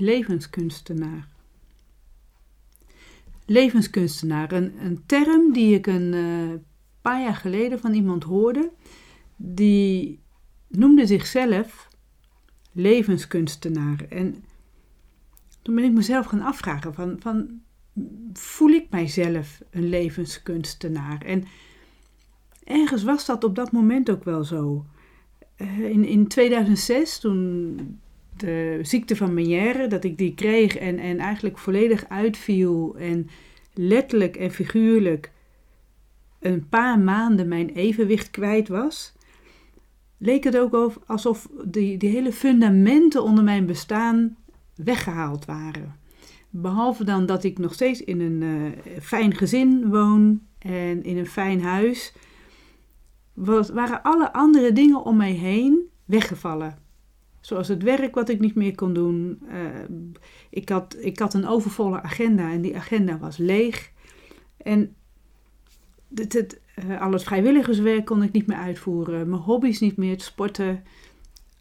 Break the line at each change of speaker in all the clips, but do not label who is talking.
levenskunstenaar. Levenskunstenaar, een, een term die ik een uh, paar jaar geleden van iemand hoorde, die noemde zichzelf levenskunstenaar. En toen ben ik mezelf gaan afvragen van, van voel ik mijzelf een levenskunstenaar? En ergens was dat op dat moment ook wel zo. Uh, in, in 2006, toen ziekte van Meniere, dat ik die kreeg en, en eigenlijk volledig uitviel en letterlijk en figuurlijk een paar maanden mijn evenwicht kwijt was, leek het ook alsof die, die hele fundamenten onder mijn bestaan weggehaald waren. Behalve dan dat ik nog steeds in een uh, fijn gezin woon en in een fijn huis, was, waren alle andere dingen om mij heen weggevallen. Zoals het werk wat ik niet meer kon doen. Uh, ik, had, ik had een overvolle agenda en die agenda was leeg. En het, het, uh, al het vrijwilligerswerk kon ik niet meer uitvoeren. Mijn hobby's niet meer, het sporten.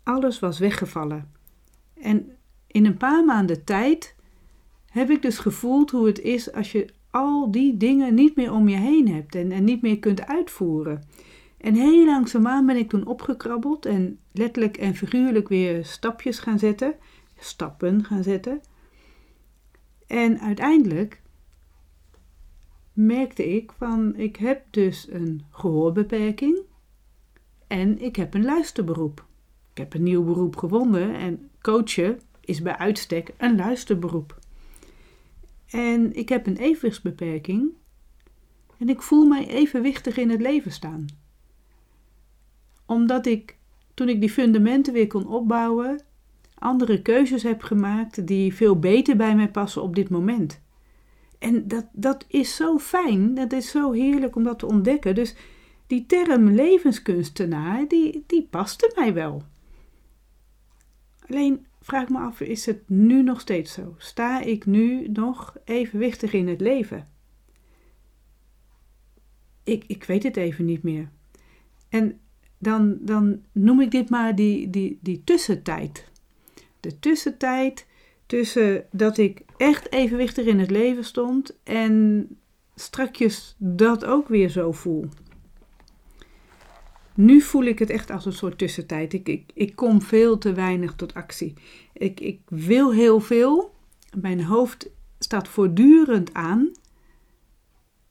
Alles was weggevallen. En in een paar maanden tijd heb ik dus gevoeld hoe het is als je al die dingen niet meer om je heen hebt en, en niet meer kunt uitvoeren. En heel langzaamaan ben ik toen opgekrabbeld en letterlijk en figuurlijk weer stapjes gaan zetten, stappen gaan zetten. En uiteindelijk merkte ik van ik heb dus een gehoorbeperking en ik heb een luisterberoep. Ik heb een nieuw beroep gevonden en coachen is bij uitstek een luisterberoep. En ik heb een evenwichtsbeperking en ik voel mij evenwichtig in het leven staan. Omdat ik, toen ik die fundamenten weer kon opbouwen, andere keuzes heb gemaakt die veel beter bij mij passen op dit moment. En dat, dat is zo fijn, dat is zo heerlijk om dat te ontdekken. Dus die term levenskunstenaar, die, die paste mij wel. Alleen vraag me af, is het nu nog steeds zo? Sta ik nu nog evenwichtig in het leven? Ik, ik weet het even niet meer. En dan, dan noem ik dit maar die, die, die tussentijd. De tussentijd tussen dat ik echt evenwichtig in het leven stond en strakjes dat ook weer zo voel. Nu voel ik het echt als een soort tussentijd. Ik, ik, ik kom veel te weinig tot actie. Ik, ik wil heel veel. Mijn hoofd staat voortdurend aan.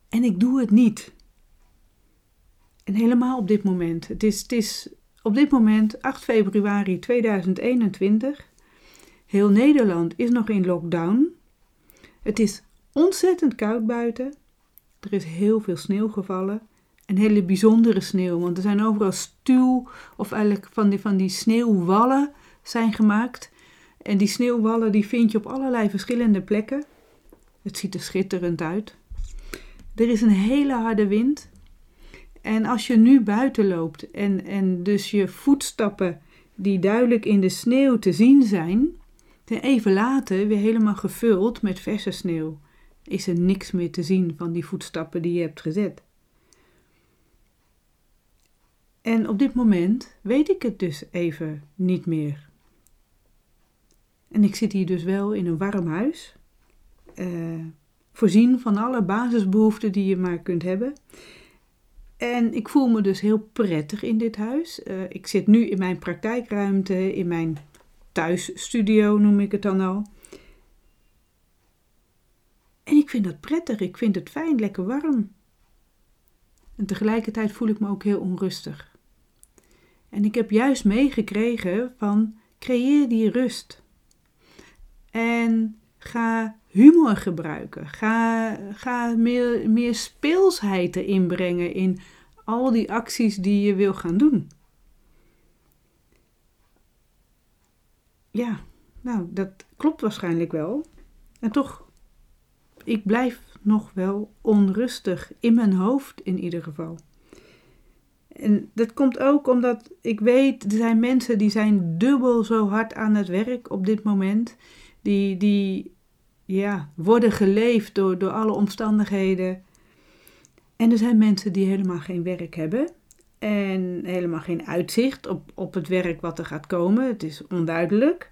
En ik doe het niet. En helemaal op dit moment. Het is, het is op dit moment 8 februari 2021. Heel Nederland is nog in lockdown. Het is ontzettend koud buiten. Er is heel veel sneeuw gevallen. Een hele bijzondere sneeuw, want er zijn overal stuw of eigenlijk van die, van die sneeuwwallen zijn gemaakt. En die sneeuwwallen die vind je op allerlei verschillende plekken. Het ziet er schitterend uit. Er is een hele harde wind. En als je nu buiten loopt en, en dus je voetstappen die duidelijk in de sneeuw te zien zijn, even later weer helemaal gevuld met verse sneeuw, is er niks meer te zien van die voetstappen die je hebt gezet. En op dit moment weet ik het dus even niet meer. En ik zit hier dus wel in een warm huis, uh, voorzien van alle basisbehoeften die je maar kunt hebben. En ik voel me dus heel prettig in dit huis. Uh, ik zit nu in mijn praktijkruimte, in mijn thuisstudio noem ik het dan al. En ik vind dat prettig, ik vind het fijn, lekker warm. En tegelijkertijd voel ik me ook heel onrustig. En ik heb juist meegekregen van creëer die rust. En ga humor gebruiken. Ga, ga meer, meer speelsheid erin brengen in al die acties die je wil gaan doen. Ja, nou, dat klopt waarschijnlijk wel. En toch, ik blijf nog wel onrustig in mijn hoofd in ieder geval. En dat komt ook omdat ik weet, er zijn mensen die zijn dubbel zo hard aan het werk op dit moment. Die, die ja, worden geleefd door, door alle omstandigheden. En er zijn mensen die helemaal geen werk hebben. En helemaal geen uitzicht op, op het werk wat er gaat komen. Het is onduidelijk.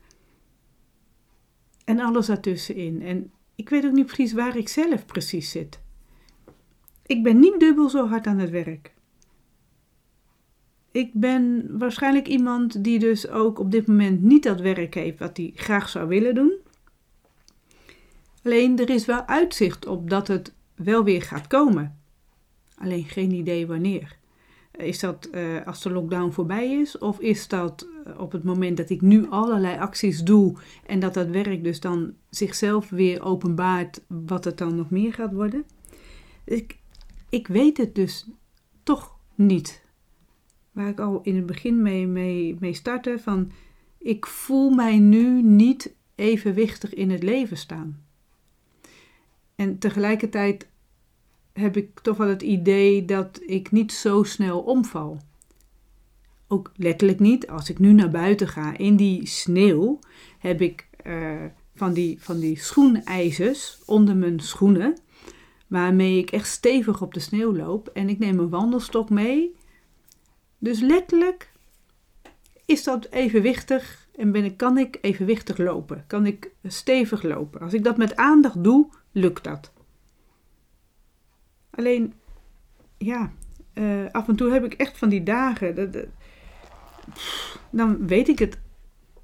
En alles daartussenin. En ik weet ook niet precies waar ik zelf precies zit. Ik ben niet dubbel zo hard aan het werk. Ik ben waarschijnlijk iemand die dus ook op dit moment niet dat werk heeft wat hij graag zou willen doen. Alleen er is wel uitzicht op dat het wel weer gaat komen. Alleen geen idee wanneer. Is dat uh, als de lockdown voorbij is? Of is dat uh, op het moment dat ik nu allerlei acties doe en dat dat werk dus dan zichzelf weer openbaart, wat het dan nog meer gaat worden? Ik, ik weet het dus toch niet. Waar ik al in het begin mee, mee, mee startte, van ik voel mij nu niet evenwichtig in het leven staan. En tegelijkertijd heb ik toch wel het idee dat ik niet zo snel omval. Ook letterlijk niet. Als ik nu naar buiten ga in die sneeuw, heb ik uh, van die, van die schoenijzers onder mijn schoenen, waarmee ik echt stevig op de sneeuw loop. En ik neem een wandelstok mee. Dus letterlijk is dat evenwichtig en ben ik, kan ik evenwichtig lopen. Kan ik stevig lopen. Als ik dat met aandacht doe, lukt dat. Alleen, ja, uh, af en toe heb ik echt van die dagen. Dat, dan weet ik het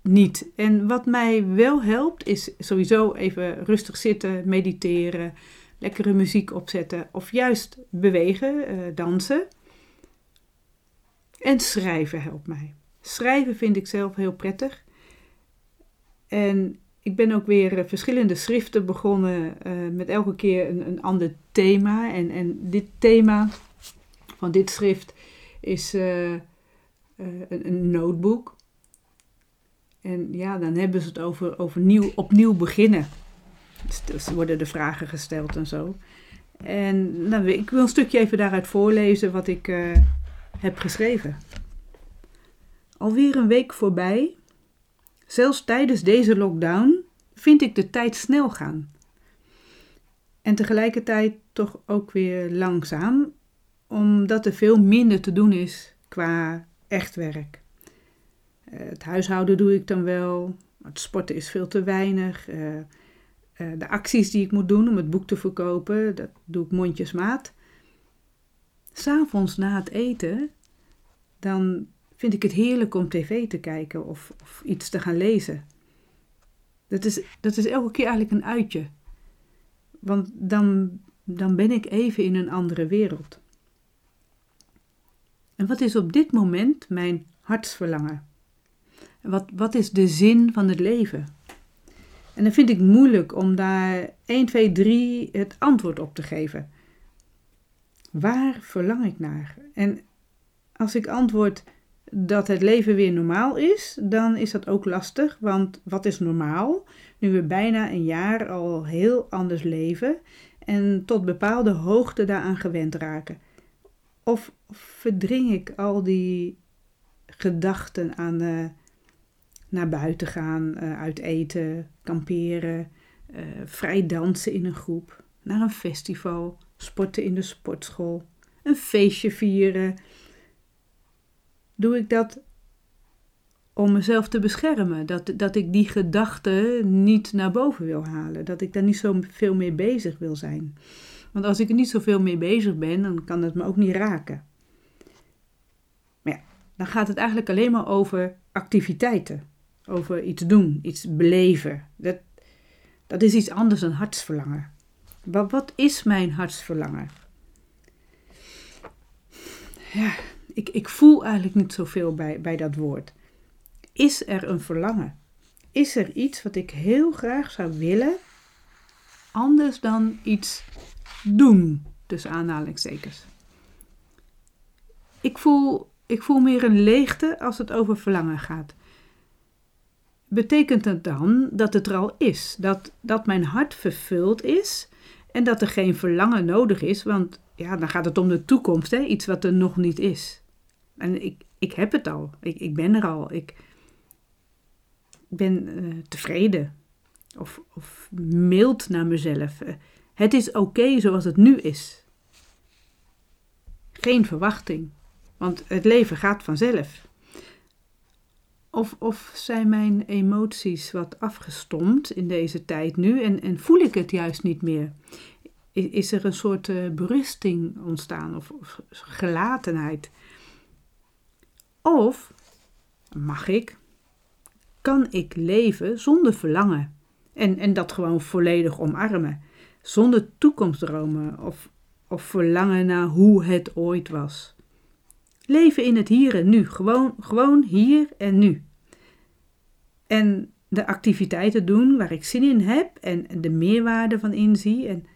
niet. En wat mij wel helpt, is sowieso even rustig zitten, mediteren, lekkere muziek opzetten of juist bewegen, uh, dansen. En schrijven helpt mij. Schrijven vind ik zelf heel prettig. En ik ben ook weer eh, verschillende schriften begonnen uh, met elke keer een, een ander thema. En, en dit thema van dit schrift is uh, een, een notebook. En ja, dan hebben ze het over, over nieuw, opnieuw beginnen. Dus, dus worden de vragen gesteld en zo. En nou, ik wil een stukje even daaruit voorlezen wat ik heb geschreven. Alweer een week voorbij Zelfs tijdens deze lockdown vind ik de tijd snel gaan. En tegelijkertijd toch ook weer langzaam, omdat er veel minder te doen is qua echt werk. Eh, het huishouden doe ik dan wel, het sporten is veel te weinig. Uh, uh, de acties die ik moet doen om het boek te verkopen, dat doe ik mondjesmaat. S'avonds na het eten, dan vind ik het heerlijk om tv te kijken of, of iets te gaan lezen. Dat is, dat is elke keer eigenlijk een uitje. Want dan, dan ben ik even in een andere wereld. En wat is op dit moment mijn hartsverlangen? Wat, wat is de zin van het leven? En dan vind ik moeilijk om daar 1, 2, 3 het antwoord op te geven. Waar verlang ik naar? En als ik antwoord dat het leven weer normaal is, dan is dat ook lastig. Want wat is normaal? Nu we bijna een jaar al heel anders leven en tot bepaalde hoogte daaraan gewend raken. Of verdring ik al die gedachten aan uh, naar buiten gaan, uh, uit eten, kamperen, uh, vrij dansen in een groep, naar een festival, sporten in de sportschool, een feestje vieren, doe ik dat om mezelf te beschermen. Dat, dat ik die gedachten niet naar boven wil halen. Dat ik daar niet zo veel mee bezig wil zijn. Want als ik er niet zoveel mee bezig ben, dan kan het me ook niet raken. Maar ja, dan gaat het eigenlijk alleen maar over activiteiten. Over iets doen, iets beleven. Dat, dat is iets anders dan hartsverlangen. Maar wat is mijn hartsverlangen? Ja, ik, ik voel eigenlijk niet zoveel bij, bij dat woord. Is er een verlangen? Is er iets wat ik heel graag zou willen, anders dan iets doen, tussen aanhalingstekens? Ik voel, ik voel meer een leegte als het over verlangen gaat. Betekent het dan dat het er al is? Dat, dat mijn hart vervuld is en dat er geen verlangen nodig is? Want ja, dan gaat het om de toekomst, hè? iets wat er nog niet is. En ik, ik heb het al. Ik, ik ben er al. Ik ben uh, tevreden. Of, of mild naar mezelf. Uh, het is oké zoals het nu is. Geen verwachting. Want het leven gaat vanzelf. Of, of zijn mijn emoties wat afgestomd in deze tijd nu en, en voel ik het juist niet meer? Is, is er een soort uh, berusting ontstaan of, of gelatenheid? Of mag ik, kan ik leven zonder verlangen en, en dat gewoon volledig omarmen, zonder toekomstdromen of, of verlangen naar hoe het ooit was? Leven in het hier en nu, gewoon, gewoon hier en nu. En de activiteiten doen waar ik zin in heb en de meerwaarde van inzie. En,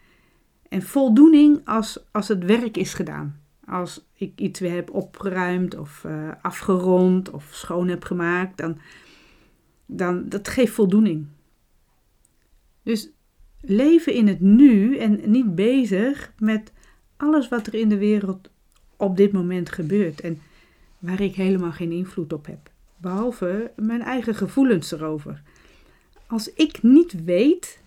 en voldoening als, als het werk is gedaan. Als ik iets weer heb opgeruimd of uh, afgerond of schoon heb gemaakt, dan, dan dat geeft voldoening. Dus leven in het nu en niet bezig met alles wat er in de wereld op dit moment gebeurt en waar ik helemaal geen invloed op heb. Behalve mijn eigen gevoelens erover. Als ik niet weet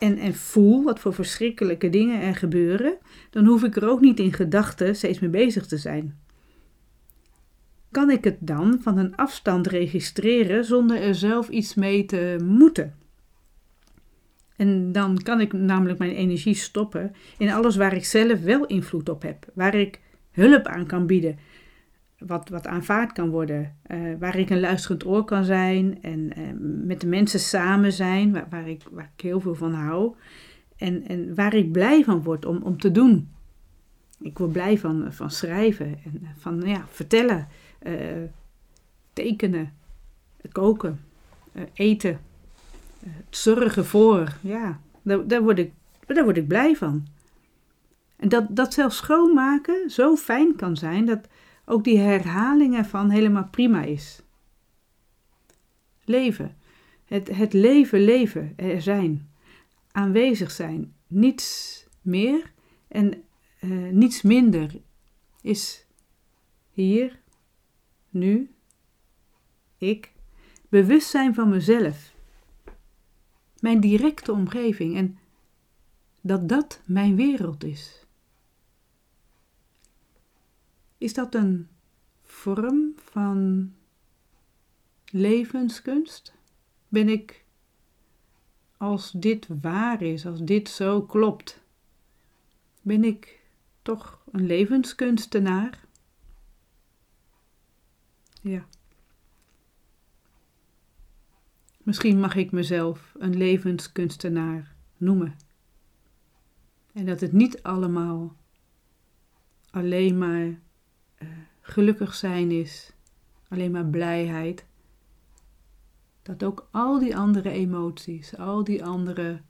en, en voel wat voor verschrikkelijke dingen er gebeuren, dan hoef ik er ook niet in gedachten steeds mee bezig te zijn. Kan ik het dan van een afstand registreren zonder er zelf iets mee te moeten? En dan kan ik namelijk mijn energie stoppen in alles waar ik zelf wel invloed op heb, waar ik hulp aan kan bieden, wat, wat aanvaard kan worden, uh, waar ik een luisterend oor kan zijn en met de mensen samen zijn, waar, ik, waar ik heel veel van hou en, en waar ik blij van word om, om te doen. Ik word blij van, van schrijven en van ja, vertellen, uh, tekenen, koken, eten, het zorgen voor. Ja, daar, daar, word ik, daar word ik blij van. En dat, dat zelfs schoonmaken zo fijn kan zijn dat ook die herhaling ervan helemaal prima is. Leven. Het, het leven, leven, er zijn. Aanwezig zijn. Niets meer en uh, niets minder is hier, nu, ik. Bewustzijn van mezelf. Mijn directe omgeving en dat dat mijn wereld is. Is dat een vorm van levenskunst? Ben ik, als dit waar is, als dit zo klopt, ben ik toch een levenskunstenaar? Ja. Misschien mag ik mezelf een levenskunstenaar noemen. En dat het niet allemaal alleen maar uh, gelukkig zijn is, alleen maar blijheid, dat ook al die andere emoties, al die andere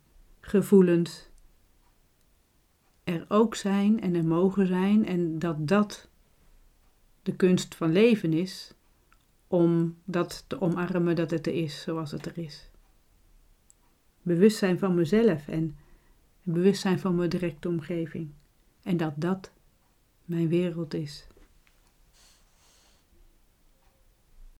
gevoelens er ook zijn en er mogen zijn en dat dat de kunst van leven is om dat te omarmen dat het er is zoals het er is. Bewustzijn van mezelf en bewustzijn van mijn directe omgeving. En dat dat mijn wereld is.